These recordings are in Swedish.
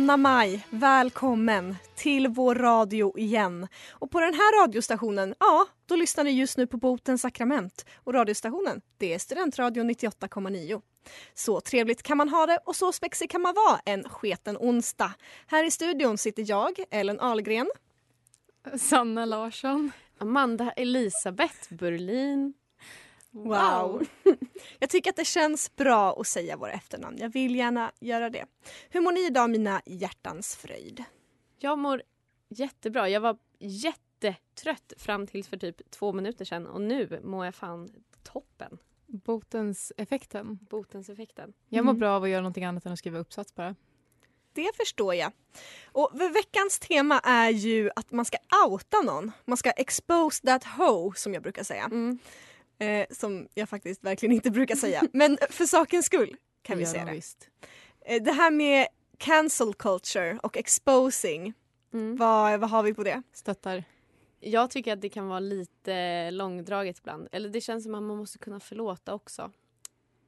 Sköna maj, välkommen till vår radio igen. Och på den här radiostationen, ja, då lyssnar ni just nu på Botens sakrament. Och radiostationen, det är Studentradion 98,9. Så trevligt kan man ha det och så spexig kan man vara en sketen onsdag. Här i studion sitter jag, Ellen Ahlgren. Sanna Larsson. Amanda Elisabeth Burlin. Wow. Jag tycker att det känns bra att säga våra efternamn. Jag vill gärna göra det. Hur mår ni idag mina hjärtans fröjd? Jag mår jättebra. Jag var jättetrött fram tills för typ två minuter sedan och nu mår jag fan toppen. Botens-effekten. Botens-effekten. Jag mår bra av att göra någonting annat än att skriva uppsats bara. Det förstår jag. Och veckans tema är ju att man ska outa någon. Man ska expose that hoe som jag brukar säga. Mm. Eh, som jag faktiskt verkligen inte brukar säga. Men för sakens skull kan vi Ja, säga det. Visst. Eh, Det här med cancel culture och exposing. Mm. Vad, vad har vi på det? Stöttar. Jag tycker att det kan vara lite långdraget ibland. Eller det känns som att man måste kunna förlåta också.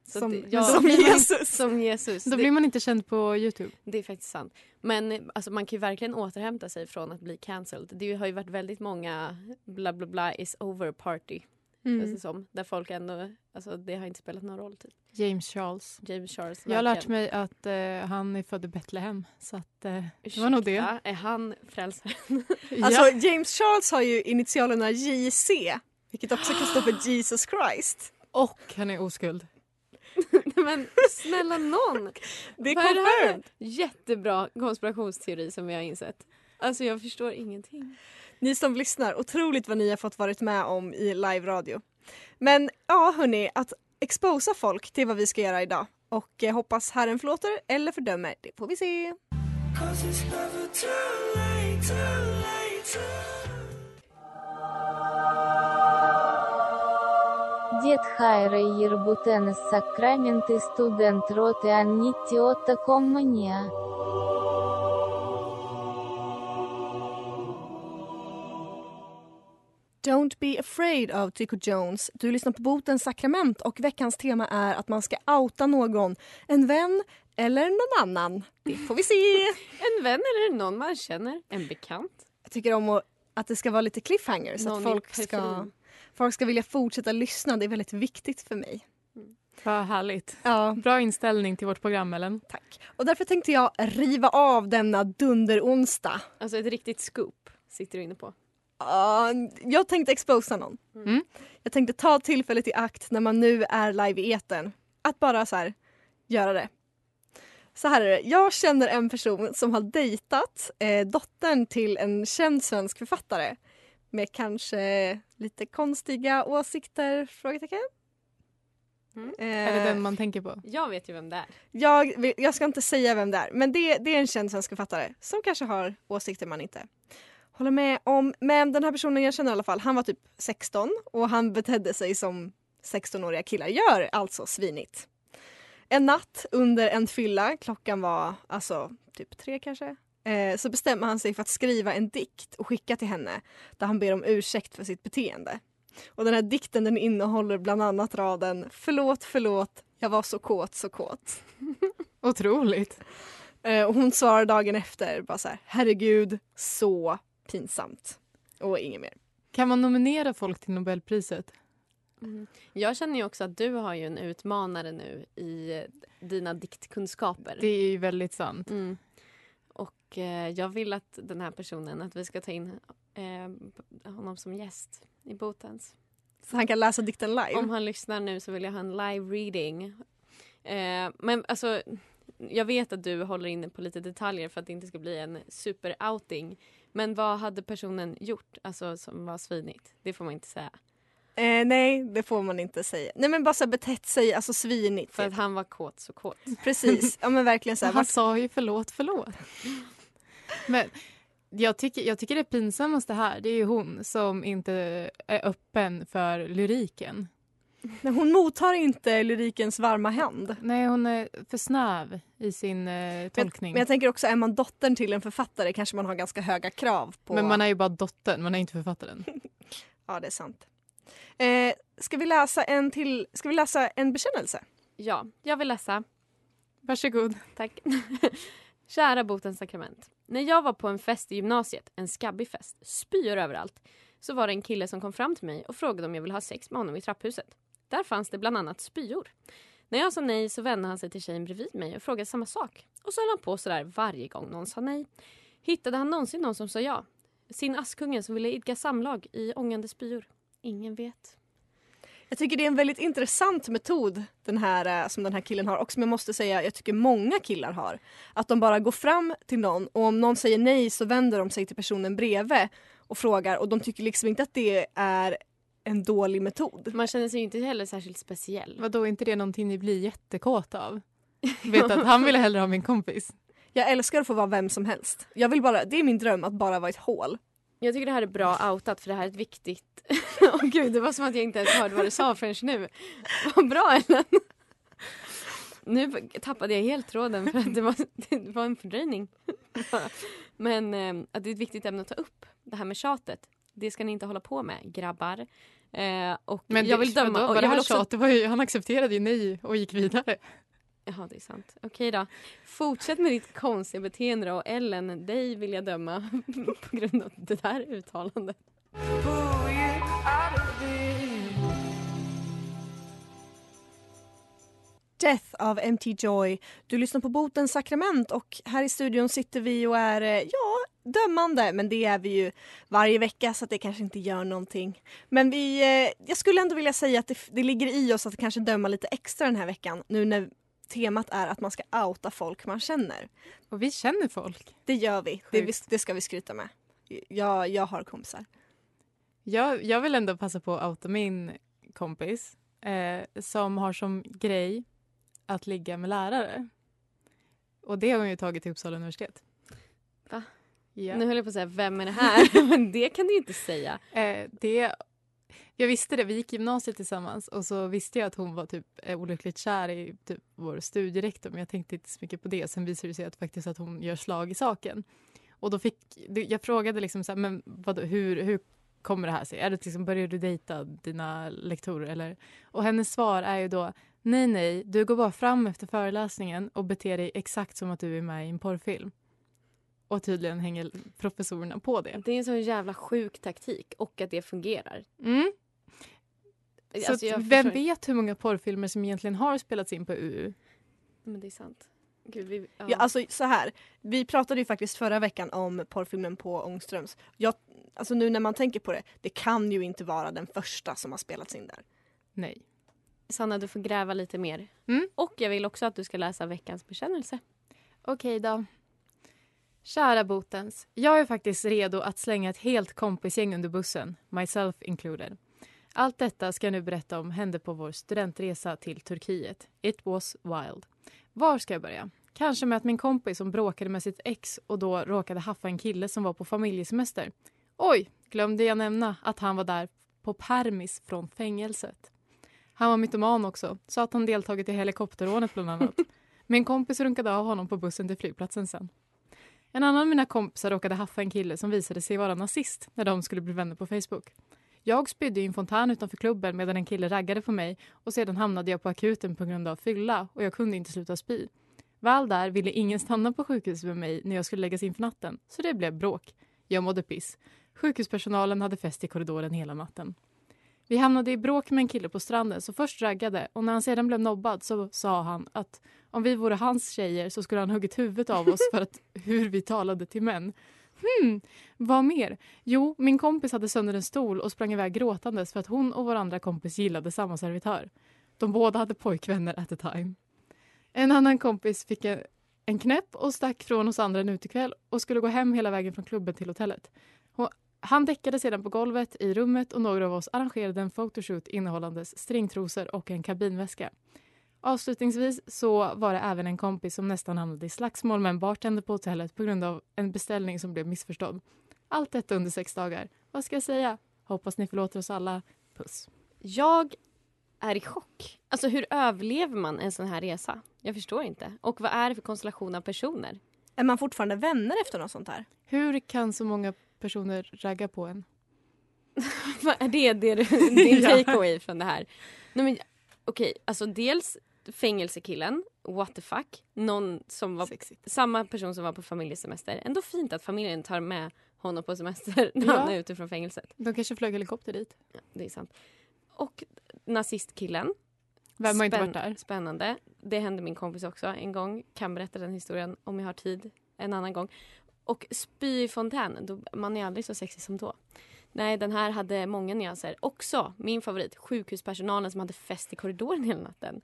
Så Som- men jag- Som Jesus. Som Jesus. Då Det- blir man inte känd på Youtube. Det är faktiskt sant. Men alltså, man kan ju verkligen återhämta sig från att bli cancelled. Det har ju varit väldigt många bla bla bla is over party. Mm. Känns det som. Där folk ändå, alltså det har inte spelat någon roll typ. James Charles. James Charles. Jag har lärt mig att eh, han är född i Betlehem. Så att, eh, det var nog det. Ursäkta, Är han frälsaren? Alltså ja. James Charles har ju initialerna JC. Vilket också kan stå för Jesus Christ. Och han är oskuld. Men snälla någon! Det är confirmed. Jättebra konspirationsteori som vi har insett. Alltså jag förstår ingenting. Ni som lyssnar, otroligt vad ni har fått varit med om i live-radio. Men ja hörni, att exposa folk det är vad vi ska göra idag. Och eh, hoppas Herren förlåter eller fördömer, det får vi se. Дед Хайра Ербутена Сакраменты студент роты Аннитиота Коммуния. Don't be afraid av Tycho Jones. Du lyssnar på Botens sakrament och veckans tema är att man ska outa någon. En vän eller någon annan. Det får vi se. En vän eller någon man känner? En bekant? Jag tycker om att, det ska vara lite cliffhanger så Någon att folk ska, folk ska vilja fortsätta lyssna. Det är väldigt viktigt för mig. Vad härligt. Ja, Bra inställning till vårt program, Ellen. tack. Och därför tänkte jag riva av denna dunderonsdag. Alltså ett riktigt scoop sitter du inne på. Ja, jag tänkte exposa någon. Mm. Jag tänkte ta tillfället i akt när man nu är live i etern. Att bara så här, göra det. Så här är det. Jag känner en person som har dejtat eh, dottern till en känd svensk författare. Med kanske lite konstiga åsikter? Frågetecken. Mm. Eh, Är det den man tänker på? Jag vet ju vem det är. jag, jag ska inte säga vem det är, men det, det är en känd svensk författare som kanske har åsikter man inte håller med om. Men den här personen jag känner i alla fall, han var typ 16 och han betedde sig som 16-åriga killar gör, alltså svinigt. En natt under en fylla, klockan var alltså typ tre kanske, eh, så bestämmer han sig för att skriva en dikt och skicka till henne där han ber om ursäkt för sitt beteende. Och den här dikten den innehåller bland annat raden Förlåt, förlåt, jag var så kåt, så kåt. Otroligt. Eh, och hon svarar dagen efter bara så här, herregud, så pinsamt. Och inget mer. Kan man nominera folk till Nobelpriset? Mm. Jag känner ju också att du har ju en utmanare nu i eh, dina diktkunskaper. Det är ju väldigt sant. Mm. Och eh, jag vill att den här personen, att vi ska ta in eh, honom som gäst i Botens. Så han kan läsa dikten live? Om han lyssnar nu så vill jag ha en live reading. Eh, men alltså, jag vet att du håller inne på lite detaljer för att det inte ska bli en super-outing. Men vad hade personen gjort alltså, som var svinigt? Det får man inte säga. Eh, nej, det får man inte säga. Nej men bara så här betett sig, alltså svinigt. För att han var kåt så kåt. Precis, ja men verkligen så här. Han vart- sa ju förlåt, förlåt. Men jag tycker, jag tycker det pinsammaste här det är ju hon som inte är öppen för lyriken. Nej, hon mottar inte lyrikens varma hand. Nej, hon är för snäv i sin eh, tolkning. Men jag tänker också, är man dottern till en författare kanske man har ganska höga krav på... Men man är ju bara dottern, man är inte författaren. Ja, det är sant. Eh, ska, vi läsa en till, ska vi läsa en bekännelse? Ja, jag vill läsa. Varsågod. Tack. Kära botens sakrament. När jag var på en fest i gymnasiet, en skabbig fest, spyor överallt, så var det en kille som kom fram till mig och frågade om jag ville ha sex med honom i trapphuset. Där fanns det bland annat spyor. När jag sa nej så vände han sig till tjejen bredvid mig och frågade samma sak. Och så höll han på sådär varje gång någon sa nej. Hittade han någonsin någon som sa ja? Sin Askungen som ville idka samlag i ångande spyor? Ingen vet. Jag tycker det är en väldigt intressant metod den här, eh, som den här killen har och som jag måste säga jag tycker många killar har. Att de bara går fram till någon och om någon säger nej så vänder de sig till personen bredvid och frågar och de tycker liksom inte att det är en dålig metod. Man känner sig ju inte heller särskilt speciell. Vadå, är inte det någonting ni blir jättekåta av? Vet att han ville hellre ha min kompis. Jag älskar att få vara vem som helst. Jag vill bara, det är min dröm att bara vara ett hål. Jag tycker det här är bra outat för det här är ett viktigt... Åh gud, det var som att jag inte ens hörde vad du sa förrän nu. Vad bra Ellen! Nu tappade jag helt tråden för att det var, det var en fördröjning. Men eh, att det är ett viktigt ämne att ta upp. Det här med tjatet. Det ska ni inte hålla på med, grabbar. Eh, och Men jag vill döma... Vadå, och var det jag här vill också-? Det var ju, han accepterade ju nej och gick vidare. Jaha, det är sant. Okej då. Fortsätt med ditt konstiga beteende då. Och Ellen, dig vill jag döma på grund av det där uttalandet. Death av MT Joy. Du lyssnar på Botens sakrament och här i studion sitter vi och är, eh, ja, dömande. Men det är vi ju varje vecka så att det kanske inte gör någonting. Men vi, eh, jag skulle ändå vilja säga att det, det ligger i oss att kanske döma lite extra den här veckan. Nu när temat är att man ska outa folk man känner. Och vi känner folk. Det gör vi. Det, det ska vi skryta med. Jag, jag har kompisar. Jag, jag vill ändå passa på att outa min kompis eh, som har som grej att ligga med lärare. Och det har hon ju tagit till Uppsala universitet. Va? Ja. Nu höll jag på att säga, vem är det här? Men det kan du inte säga. Eh, det, jag visste det, vi gick gymnasiet tillsammans och så visste jag att hon var typ eh, olyckligt kär i typ vår studierektor men jag tänkte inte så mycket på det. Sen visade det sig att, faktiskt att hon gör slag i saken. Och då fick, jag frågade liksom så här, men vadå, hur, hur kommer det här sig? Är det liksom, börjar du dejta dina lektorer eller? Och hennes svar är ju då nej nej, du går bara fram efter föreläsningen och beter dig exakt som att du är med i en porrfilm. Och tydligen hänger professorerna på det. Det är en sån jävla sjuk taktik och att det fungerar. Mm. Så Alltså, jag att vem förstår- vet hur många porrfilmer som egentligen har spelats in på UU? Men det är sant. Gud, vi, ja. Ja, alltså så här. Vi pratade ju faktiskt förra veckan om porrfilmen på Ångströms. Jag, alltså nu när man tänker på det, det kan ju inte vara den första som har spelats in där. Nej. Sanna, du får gräva lite mer. Mm. Och jag vill också att du ska läsa veckans bekännelse. Okej då. Kära Botens. Jag är faktiskt redo att slänga ett helt kompisgäng under bussen, myself included. Allt detta ska jag nu berätta om hände på vår studentresa till Turkiet. It was wild. Var ska jag börja? Kanske med att min kompis som bråkade med sitt ex och då råkade haffa en kille som var på familjesemester. Oj, glömde jag nämna att han var där på permis från fängelset. Han var mytoman också, sa att han deltagit i helikopterrånet bland annat. Min kompis runkade av honom på bussen till flygplatsen sen. En annan av mina kompisar råkade haffa en kille som visade sig vara nazist när de skulle bli vänner på Facebook. Jag spydde i en fontän utanför klubben medan en kille raggade på mig och sedan hamnade jag på akuten på grund av fylla och jag kunde inte sluta spy. Väl där ville ingen stanna på sjukhuset med mig när jag skulle läggas in för natten, så det blev bråk. Jag mådde piss. Sjukhuspersonalen hade fest i korridoren hela natten. Vi hamnade i bråk med en kille på stranden som först raggade och när han sedan blev nobbad så sa han att om vi vore hans tjejer så skulle han huggit huvudet av oss för att hur vi talade till män. Hmm, vad mer? Jo, min kompis hade sönder en stol och sprang iväg gråtandes för att hon och vår andra kompis gillade samma servitör. De båda hade pojkvänner at a time. En annan kompis fick en, en knäpp och stack från oss andra en utekväll och skulle gå hem hela vägen från klubben till hotellet. Hon, han däckade sedan på golvet i rummet och några av oss arrangerade en photoshoot innehållandes stringtrosor och en kabinväska. Avslutningsvis så var det även en kompis som nästan hamnade i slagsmål med en bartender på hotellet på grund av en beställning som blev missförstådd. Allt detta under sex dagar. Vad ska jag säga? Hoppas ni förlåter oss alla. Puss. Jag är i chock. Alltså hur överlever man en sån här resa? Jag förstår inte. Och vad är det för konstellation av personer? Är man fortfarande vänner efter något sånt här? Hur kan så många personer ragga på en? Vad är det, det är din takeaway från det här? Nej, men, okej, alltså dels fängelsekillen, what the fuck. Någon som var, Sexigt. samma person som var på familjesemester. Ändå fint att familjen tar med honom på semester när Ja. han är ute från fängelset. De kanske flög helikopter dit. Ja, det är sant. Och nazistkillen. Vem har inte varit där? Spännande. Det hände min kompis också en gång. Kan berätta den historien om jag har tid en annan gång. Och spy i fontän. Då, man är aldrig så sexig som då. Nej, den här hade många nyanser. Också min favorit, sjukhuspersonalen som hade fest i korridoren hela natten.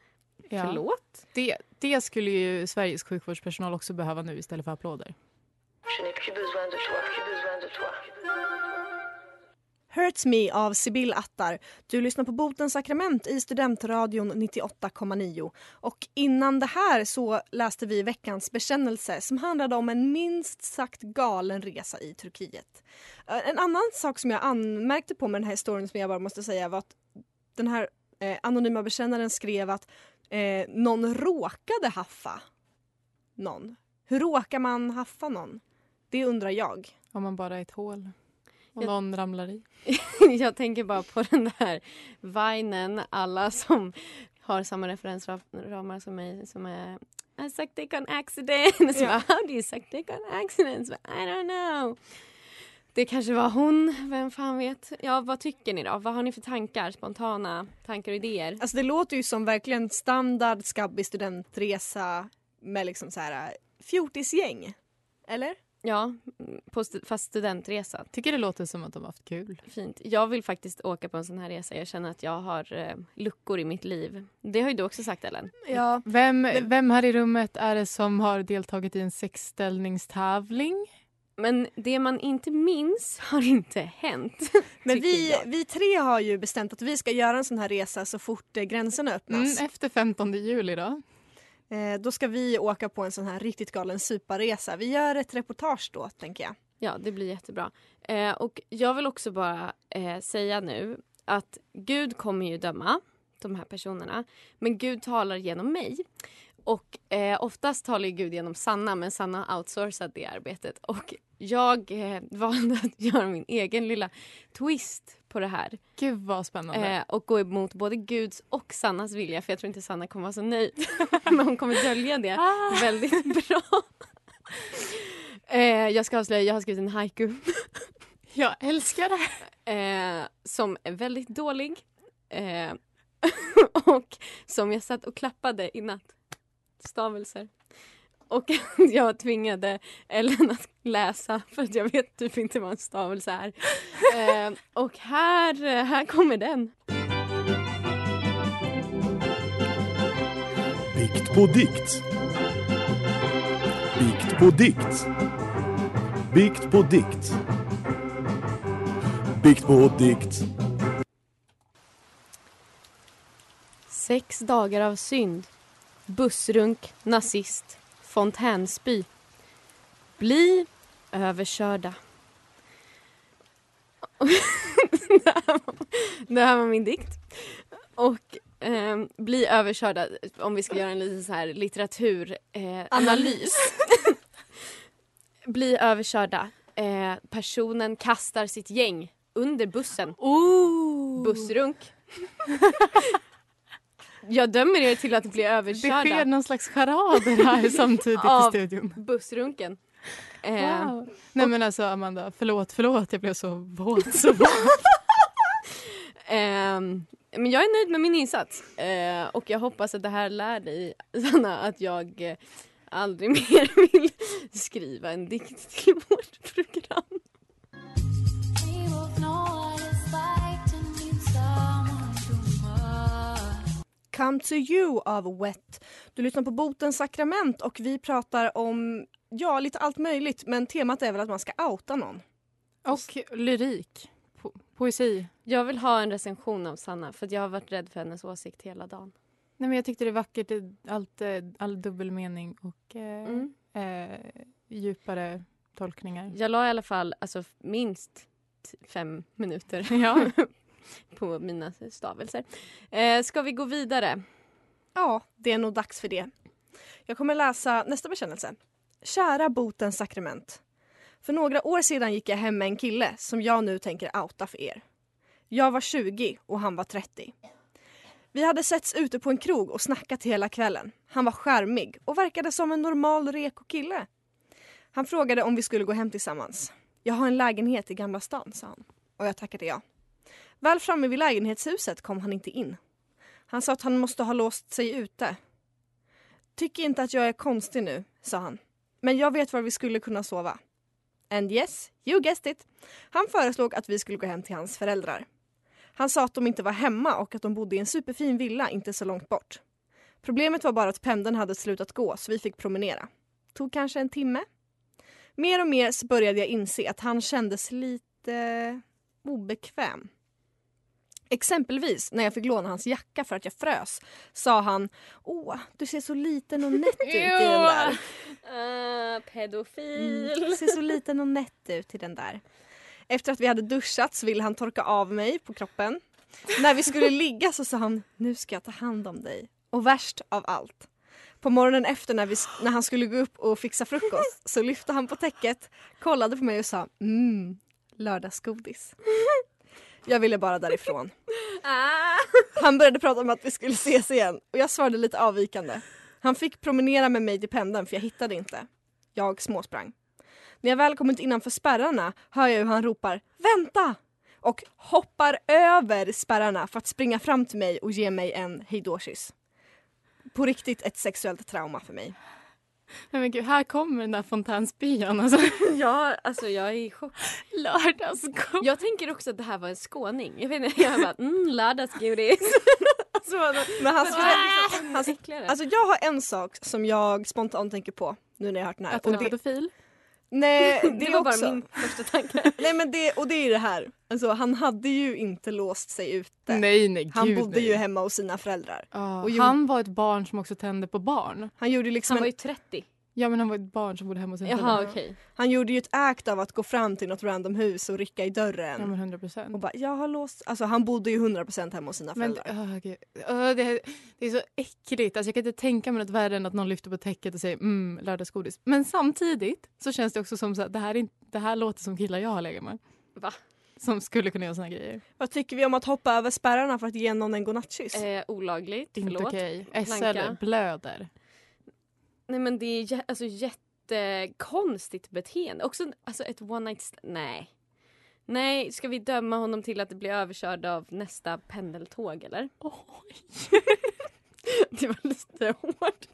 Ja. Förlåt? Det, det skulle ju Sveriges sjukvårdspersonal också behöva nu istället för applåder. Hurts Me av Sibyl Attar. Du lyssnar på Botens sakrament i Studentradion 98,9. Och innan det här så läste vi veckans bekännelse som handlade om en minst sagt galen resa i Turkiet. Eh, En annan sak som jag anmärkte på med den här historien som jag bara måste säga var att den här eh, anonyma bekännaren skrev att eh, någon råkade haffa någon. Hur råkar man haffa någon? Det undrar jag. Om man bara är ett hål och Jag- någon ramlar i. jag tänker bara på den där vinen. Alla som har samma referensramar som mig som är I sucked dick on accident. Bara, How do you suck dick on accident? I don't know. Det kanske var hon, vem fan vet. Ja, vad tycker ni då? Vad har ni för tankar? Spontana tankar och idéer? Alltså det låter ju som verkligen standard skabbig studentresa med liksom så här fjortisgäng. Eller? Ja, på stu- fast studentresa. Tycker det låter som att de har haft kul. Fint. Jag vill faktiskt åka på en sån här resa. Jag känner att jag har eh, luckor i mitt liv. Det har ju du också sagt Ellen. Ja. Vem, vem här i rummet är det som har deltagit i en sexställningstävling? Men det man inte minns har inte hänt. Men vi, jag. vi tre har ju bestämt att vi ska göra en sån här resa så fort eh, gränserna öppnas. Mm, efter 15 juli då? Eh, då ska vi åka på en sån här riktigt galen suparesa. Vi gör ett reportage då, tänker jag. Ja, det blir jättebra. Eh, och jag vill också bara eh, säga nu att Gud kommer ju döma de här personerna. Men Gud talar genom mig. Och eh, oftast talar ju Gud genom Sanna, men Sanna har outsourcat det arbetet. Och jag eh, valde att göra min egen lilla twist på det här. Gud vad spännande. Eh, och gå emot både Guds och Sannas vilja, för jag tror inte Sanna kommer vara så nöjd. men hon kommer dölja det Ah. väldigt bra. Eh, jag ska avslöja, jag har skrivit en haiku. Jag älskar det. Eh, som är väldigt dålig. Eh, och som jag satt och klappade i natt. Stavelser. Och jag tvingade Ellen att läsa för att jag vet typ inte vad en stavelse är. Eh, och här, här kommer den. Bikt på dikt. Bikt på dikt. Bikt på dikt. Bikt på dikt. Sex dagar av synd. Bussrunk, nazist, fontänspy. Bli överkörda. det, här var, det här var min dikt. Och ehm, bli överkörda, om vi ska göra en liten så här litteraturanalys. Eh, bli överkörda. Eh, personen kastar sitt gäng under bussen. Oh. Bussrunk. Jag dömer er till att bli Det överkörda. sker någon slags charader här samtidigt Av i studion. Bussrunken. Eh, Wow. Nej men alltså Amanda, förlåt, förlåt. Jag blev så våt. Så våt. ehm, men jag är nöjd med min insats. Eh, och jag hoppas att det här lär dig, Sanna, att jag eh, aldrig mer vill skriva en dikt till vårt program. Come to you av Wet. Du lyssnar på Botens sakrament och vi pratar om ja, lite allt möjligt men temat är väl att man ska outa någon. Och lyrik. Po poesi. Jag vill ha en recension av Sanna för att jag har varit rädd för hennes åsikt hela dagen. Nej men jag tyckte det är vackert, det- allt, eh, all dubbelmening och eh, Mm. eh, djupare tolkningar. Jag la i alla fall alltså, minst fem minuter Ja. på mina stavelser. Eh, ska vi gå vidare? Ja, det är nog dags för det. Jag kommer läsa nästa bekännelse. Kära botens sakrament. För några år sedan gick jag hem med en kille som jag nu tänker outa för er. Jag var 20 och han var 30. Vi hade setts ute på en krog och snackat hela kvällen. Han var charmig och verkade som en normal reko kille. Han frågade om vi skulle gå hem tillsammans. Jag har en lägenhet i Gamla stan, sa han. Och jag tackade ja. Väl framme vid lägenhetshuset kom han inte in. Han sa att han måste ha låst sig ute. Tycker inte att jag är konstig nu, sa han. Men jag vet var vi skulle kunna sova. And yes, you guessed it. Han föreslog att vi skulle gå hem till hans föräldrar. Han sa att de inte var hemma och att de bodde i en superfin villa inte så långt bort. Problemet var bara att pendeln hade slutat gå så vi fick promenera. Tog kanske en timme. Mer och mer så började jag inse att han kändes lite obekväm. Exempelvis när jag fick låna hans jacka för att jag frös sa han Åh, du ser så liten och nätt ut i den där. Uh, pedofil. Mm, ser så liten och nätt ut i den där. Efter att vi hade duschat så ville han torka av mig på kroppen. När vi skulle ligga så sa han Nu ska jag ta hand om dig. Och värst av allt. På morgonen efter när, vi, när han skulle gå upp och fixa frukost så lyfte han på täcket, kollade på mig och sa mm, lördagsgodis. Jag ville bara därifrån. Han började prata om att vi skulle ses igen och jag svarade lite avvikande. Han fick promenera med mig till pendeln för jag hittade inte. Jag småsprang. När jag väl kommit innanför spärrarna hör jag hur han ropar “Vänta!” och hoppar över spärrarna för att springa fram till mig och ge mig en hejdåkyss. På riktigt ett sexuellt trauma för mig. Nej men gud, här kommer den där fontänspyan alltså. Ja, alltså jag är i chock. Lördagsgodis. Jag tänker också att det här var en skåning. Jag vet inte, jag bara mm, lördagsgodis. alltså, Men han skulle, han, alltså jag har en sak som jag spontant tänker på nu när jag har hört den här. Att han är Och det- pedofil. Nej, det, Det var bara också. min första tanke. Nej men det, och det är det här. Alltså han hade ju inte låst sig ute. Nej nej han bodde nej. ju hemma hos sina föräldrar. Ja, Och gjorde- han var ett barn som också tände på barn. Han gjorde liksom Han var ju 30. Ja men han var ett barn som bodde hemma hos sin Jaha föräldrar. okej. han gjorde ju ett act av att gå fram till något random hus och rycka i dörren. Ja men 100 procent. Och bara, jag har låst... Alltså han bodde ju 100% hemma hos sina Men föräldrar. åh, gud. Åh, det, är- det är så äckligt. Alltså, jag kan inte tänka mig något värre än att någon lyfter på täcket och säger mm, lördagsgodis. Men samtidigt så känns det också som så att det här, är inte, det här låter som killar jag har legat med. Va? Som skulle kunna göra såna grejer. Vad tycker vi om att hoppa över spärrarna för att ge någon en godnattkyss? Eh, olagligt, Inte förlåt. okej. Planka. SL blöder. Nej men det är jä- alltså, jättekonstigt beteende. Också alltså, ett one night stand. Nej. Nej, ska vi döma honom till att bli överkörd av nästa pendeltåg eller? det var lite hårt.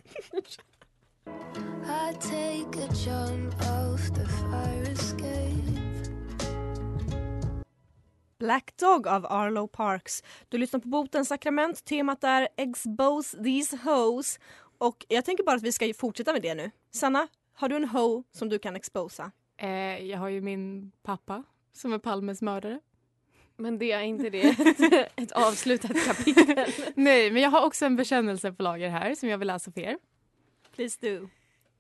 Black Dog av Arlo Parks. Du lyssnar på Botens sakrament. Temat är Expose these hoes. Och jag tänker bara att vi ska fortsätta med det nu. Sanna, har du en ho som du kan exposa? Eh, jag har ju min pappa som är Palmes mördare. Men det är inte det ett, ett avslutat kapitel. Nej, men jag har också en bekännelse på lager här som jag vill läsa för er. Please do.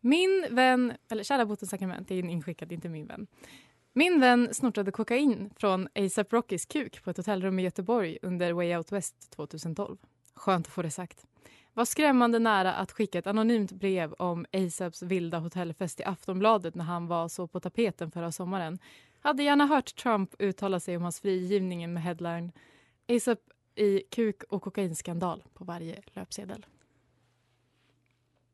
Min vän, eller kära Botens sakrament, det är en inskickad, inte min vän. Min vän snortade kokain från ASAP Rockys kuk på ett hotellrum i Göteborg under Way Out West 2012. Skönt att få det sagt. Var skrämmande nära att skicka ett anonymt brev om ASAPs vilda hotellfest i Aftonbladet när han var så på tapeten förra sommaren. Hade gärna hört Trump uttala sig om hans frigivning med headline ASAP i kuk och kokainskandal på varje löpsedel.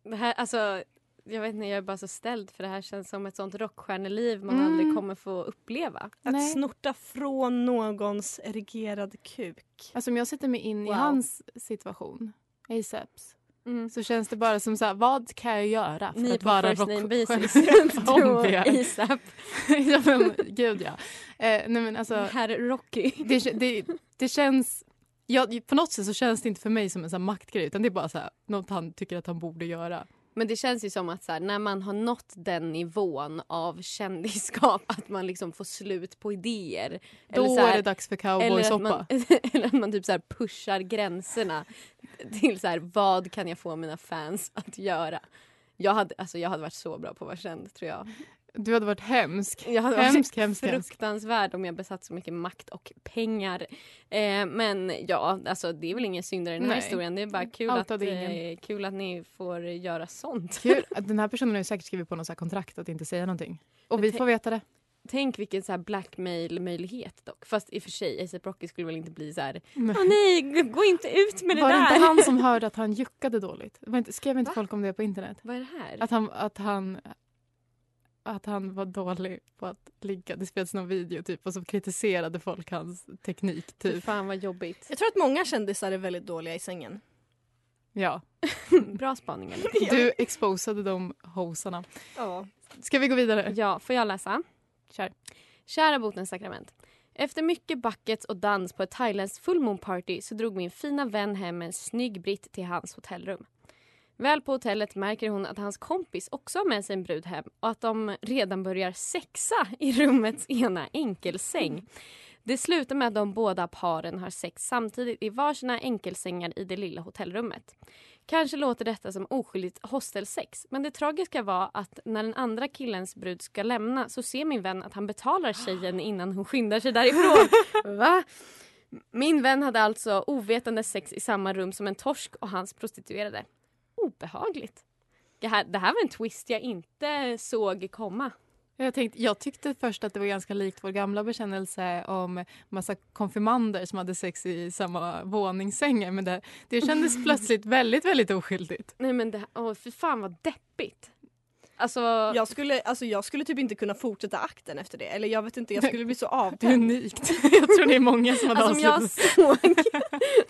Det här, alltså, jag vet inte, jag är bara så ställd för det här känns som ett sånt rockstjärneliv man Mm. aldrig kommer få uppleva. Att snorta från någons erigerad kuk. Alltså om jag sätter mig in i Wow. hans situation, ASAPs, Mm. så känns det bara som så här, vad kan jag göra för Ni att vara rockstjärna? ASAP. ja, men, gud ja. Eh, nej men alltså, Herr Rocky. det, det, det känns... Ja, på något sätt så känns det inte för mig som en sån maktgrej utan det är bara så här, något han tycker att han borde göra. Men det känns ju som att så här, när man har nått den nivån av kändisskap att man liksom får slut på idéer. Då så här- är det dags för eller cowboysoppa. man, eller att man typ så pushar gränserna till så här, vad kan jag få mina fans att göra. Jag hade, alltså jag hade varit så bra på att vara känd tror jag. Du hade varit hemsk. Jag hade hemsk, varit hemsk, hemsk. fruktansvärd om jag besatt så mycket makt och pengar. Eh, men ja, alltså det är väl ingen syndare i den här Nej. historien. Det är bara kul Allt att, eh, kul att ni får göra sånt. Kul. Den här personen har säkert skrivit på något kontrakt att inte säga någonting. Och Men vi får veta det. Tänk vilken så här blackmail-möjlighet dock. Fast i och för sig, ASAP Rocky skulle väl inte bli så här. Nej. Åh nej, gå inte ut med det Var det där. inte han som hörde att han juckade dåligt? Var inte, skrev inte Va? folk om det på internet? Vad är det här? Att han, att han att han var dålig på att ligga. Det spelades någon video typ och så kritiserade folk hans teknik Fy typ. fan vad jobbigt. Jag tror att många kändisar är väldigt dåliga i sängen. Ja. Bra spaningar. Du exposade de hosarna. Ja. Ska vi gå vidare? Ja, får jag läsa? Kör. Kära botens sakrament. Efter mycket buckets och dans på ett thailändskt fullmoonparty party så drog min fina vän hem en snygg britt till hans hotellrum. Väl på hotellet märker hon att hans kompis också har med sig en brud hem och att de redan börjar sexa i rummets ena enkelsäng. Det slutar med att de båda paren har sex samtidigt i varsina enkelsängar i det lilla hotellrummet. Kanske låter detta som oskyldigt hostelsex men det tragiska var att när den andra killens brud ska lämna så ser min vän att han betalar tjejen innan hon skyndar sig därifrån. Va? Min vän hade alltså ovetande sex i samma rum som en torsk och hans prostituerade. Obehagligt. Det här, det här var en twist jag inte såg komma. Jag, tänkte, jag tyckte först att det var ganska likt vår gamla bekännelse om massa konfirmander som hade sex i samma våningssängar. Men det, det kändes plötsligt väldigt, väldigt oskyldigt. Nej men det, åh, för fan vad deppigt. Alltså, Jag skulle, alltså jag skulle typ inte kunna fortsätta akten efter det. Eller jag vet inte, jag skulle bli så Det är avtänd. unikt. Jag tror det är många som hade alltså om jag såg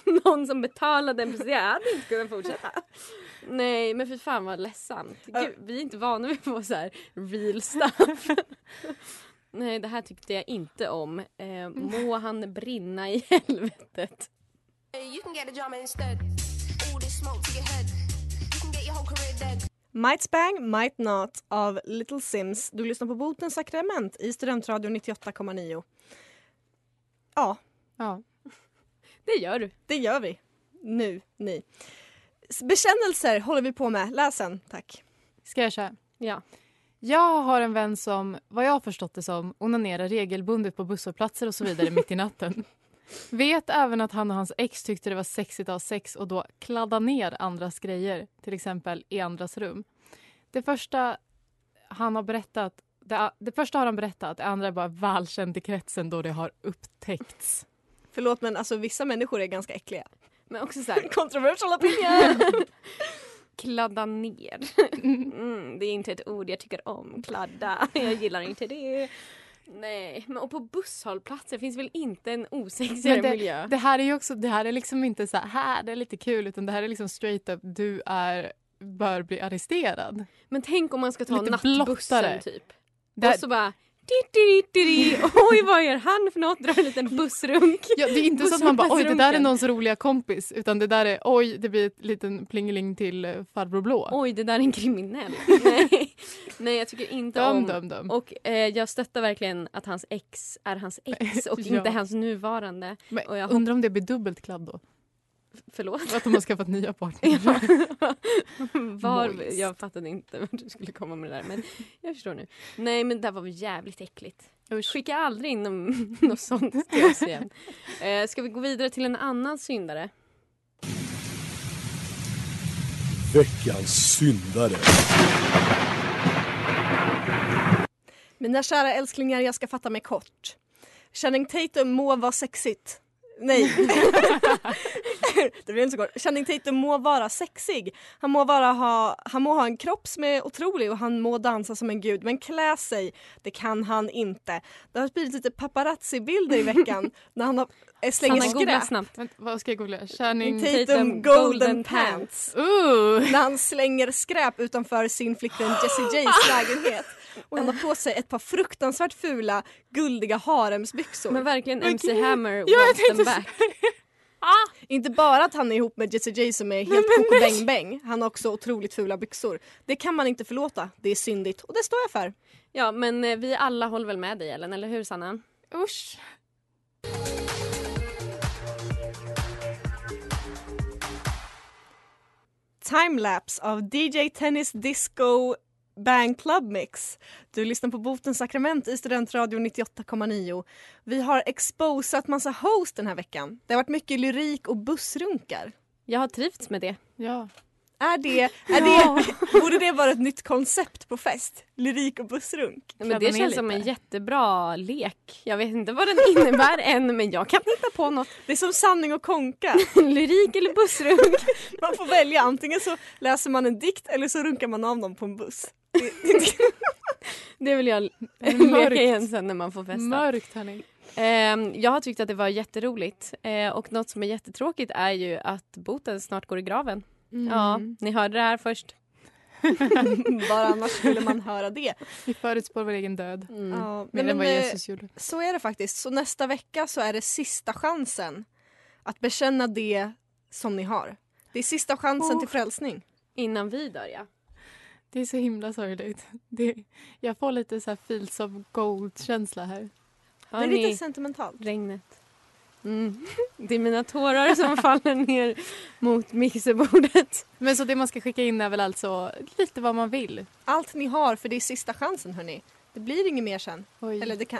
någon som betalade en prostituerad, jag hade inte kunnat fortsätta. Nej men för fan vad ledsamt. Gud, vi är inte vana vid att få så här real stuff. Nej det här tyckte jag inte om. Eh, må han brinna i helvetet. You can get a drama instead. All this smoke to your head. You can get your whole career dead. Might Bang, Might Not av Little Sims. Du lyssnar på Botens sakrament i Studentradion 98,9. Ja, Ja. Det gör du. det gör vi. Nu, ni. Bekännelser håller vi på med. Läs den, tack. Ska jag köra? Ja. Jag har en vän som, vad jag har förstått det som, onanerar regelbundet på busshållplatser och så vidare mitt i natten. Vet även att han och hans ex tyckte det var sexigt att ha sex och då kladda ner andras grejer, till exempel i andras rum. Det första han har berättat, det, det första har han berättat, det andra är bara välkänt i kretsen då det har upptäckts. Förlåt men alltså vissa människor är ganska äckliga. Men också så här, Controversial opinion! kladda ner. Mm, det är inte ett ord jag tycker om. Kladda. Jag gillar inte det. Nej, men och på busshållplatser finns väl inte en osexigare det, miljö? det här är ju också, det här är liksom inte så här, här det är lite kul utan det här är liksom straight up, du är, bör bli arresterad. Men tänk om man ska ta Lite nattbussen blottare. typ. Det här- Och så bara... Oj, vad gör han för något? Drar en liten bussrunk. Ja, det är inte så att man bara oj det där är någons roliga kompis utan det där är oj det blir ett liten plingeling till eh, farbror blå. Oj, det där är en kriminell. Nej, Nej jag tycker inte Döm, om... döm, döm. Och eh, jag stöttar verkligen att hans ex är hans ex och Ja. inte hans nuvarande. Men och jag undrar om det blir dubbelt kladd då? Förlåt? Att de har skaffat nya partners. Var, Boys. jag fattade inte vart du skulle komma med det där men jag förstår nu. Nej men det var jävligt äckligt. Skicka aldrig in någon- något sånt till oss igen. Eh, ska vi gå vidare till en annan syndare? Veckans syndare. Mina kära älsklingar, jag ska fatta mig kort. Channing Tatum må vara sexigt. Nej. det blir inte så kort. Channing Tatum må vara sexig. Han må, vara ha, han må ha en kropp som är otrolig och han må dansa som en gud. Men klä sig, det kan han inte. Det har spridit lite paparazzi-bilder i veckan när han har, slänger Sanna, skräp. snabbt. Vänta, vad ska jag googla? Channing Tatum golden pants. Ooh. När han slänger skräp utanför sin flickvän Jessie Jays lägenhet. Och han har på sig ett par fruktansvärt fula guldiga haremsbyxor. Men verkligen MC. Hammer Ja, jag wants them tänkte back. Inte bara att han är ihop med Jessie J som är helt koko bäng bäng. Han har också otroligt fula byxor. Det kan man inte förlåta. Det är syndigt och det står jag för. Ja men eh, vi alla håller väl med dig Ellen, eller hur Sanna? Usch. Timelapse av DJ Tennis Disco Bang Club Mix. Du lyssnar på Botens sakrament i Studentradion 98,9. Vi har exposat massa host den här veckan. Det har varit mycket lyrik och bussrunkar. Jag har trivts med det. Ja. Är det, är Ja. det, borde det vara ett nytt koncept på fest? Lyrik och bussrunk? Ja, men det känns som en jättebra lek. Jag vet inte vad den innebär än men jag kan hitta på något. Det är som sanning och konka. Lyrik eller bussrunk. Man får välja, antingen så läser man en dikt eller så runkar man av någon på en buss. Det vill jag Mörkt. leka igen sen när man får festa. Mörkt hörni. Ehm, jag har tyckt att det var jätteroligt eh, och något som är jättetråkigt är ju att boten snart går i graven. Mm. Ja, ni hörde det här först. Var annars skulle man höra det? Vi förutspår vår egen död. Ja, Mer men, än vad eh, Jesus gjorde. Så är det faktiskt. Så nästa vecka så är det sista chansen att bekänna det som ni har. Det är sista chansen Oh. till frälsning. Innan vi dör ja. Det är så himla sorgligt. Det, jag får lite så här fields of gold-känsla här. Det är lite sentimentalt. Regnet. Mm. Det är mina tårar som faller ner mot mixerbordet. Men så det man ska skicka in är väl alltså lite vad man vill? Allt ni har för det är sista chansen hörni. Det blir inget mer sen. Oj, Eller det kan,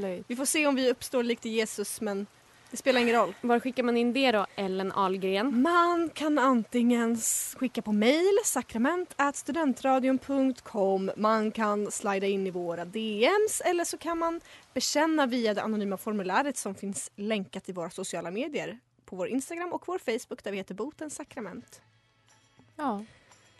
det, vi får se om vi uppstår likt Jesus men det spelar ingen roll. Var skickar man in det då, Ellen Ahlgren? Man kan antingen skicka på mail sakrament@studentradion.com. Man kan slida in i våra DMs eller så kan man bekänna via det anonyma formuläret som finns länkat i våra sociala medier på vår Instagram och vår Facebook där vi heter Botens sakrament. Ja.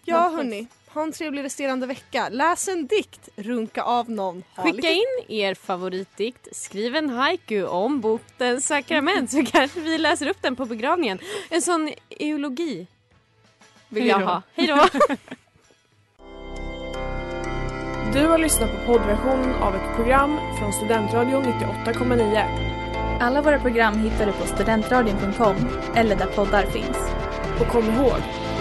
Ja hörni, ha en trevlig resterande vecka. Läs en dikt, runka av någon. Ha Skicka lite- in er favoritdikt, skriv en haiku om botens sakrament så kanske vi läser upp den på begravningen. En sån eologi vill jag Hej då. ha. Hej då! Du har lyssnat på poddversionen av ett program från Studentradion 98,9. Alla våra program hittar du på studentradion.com eller där poddar finns. Och kom ihåg,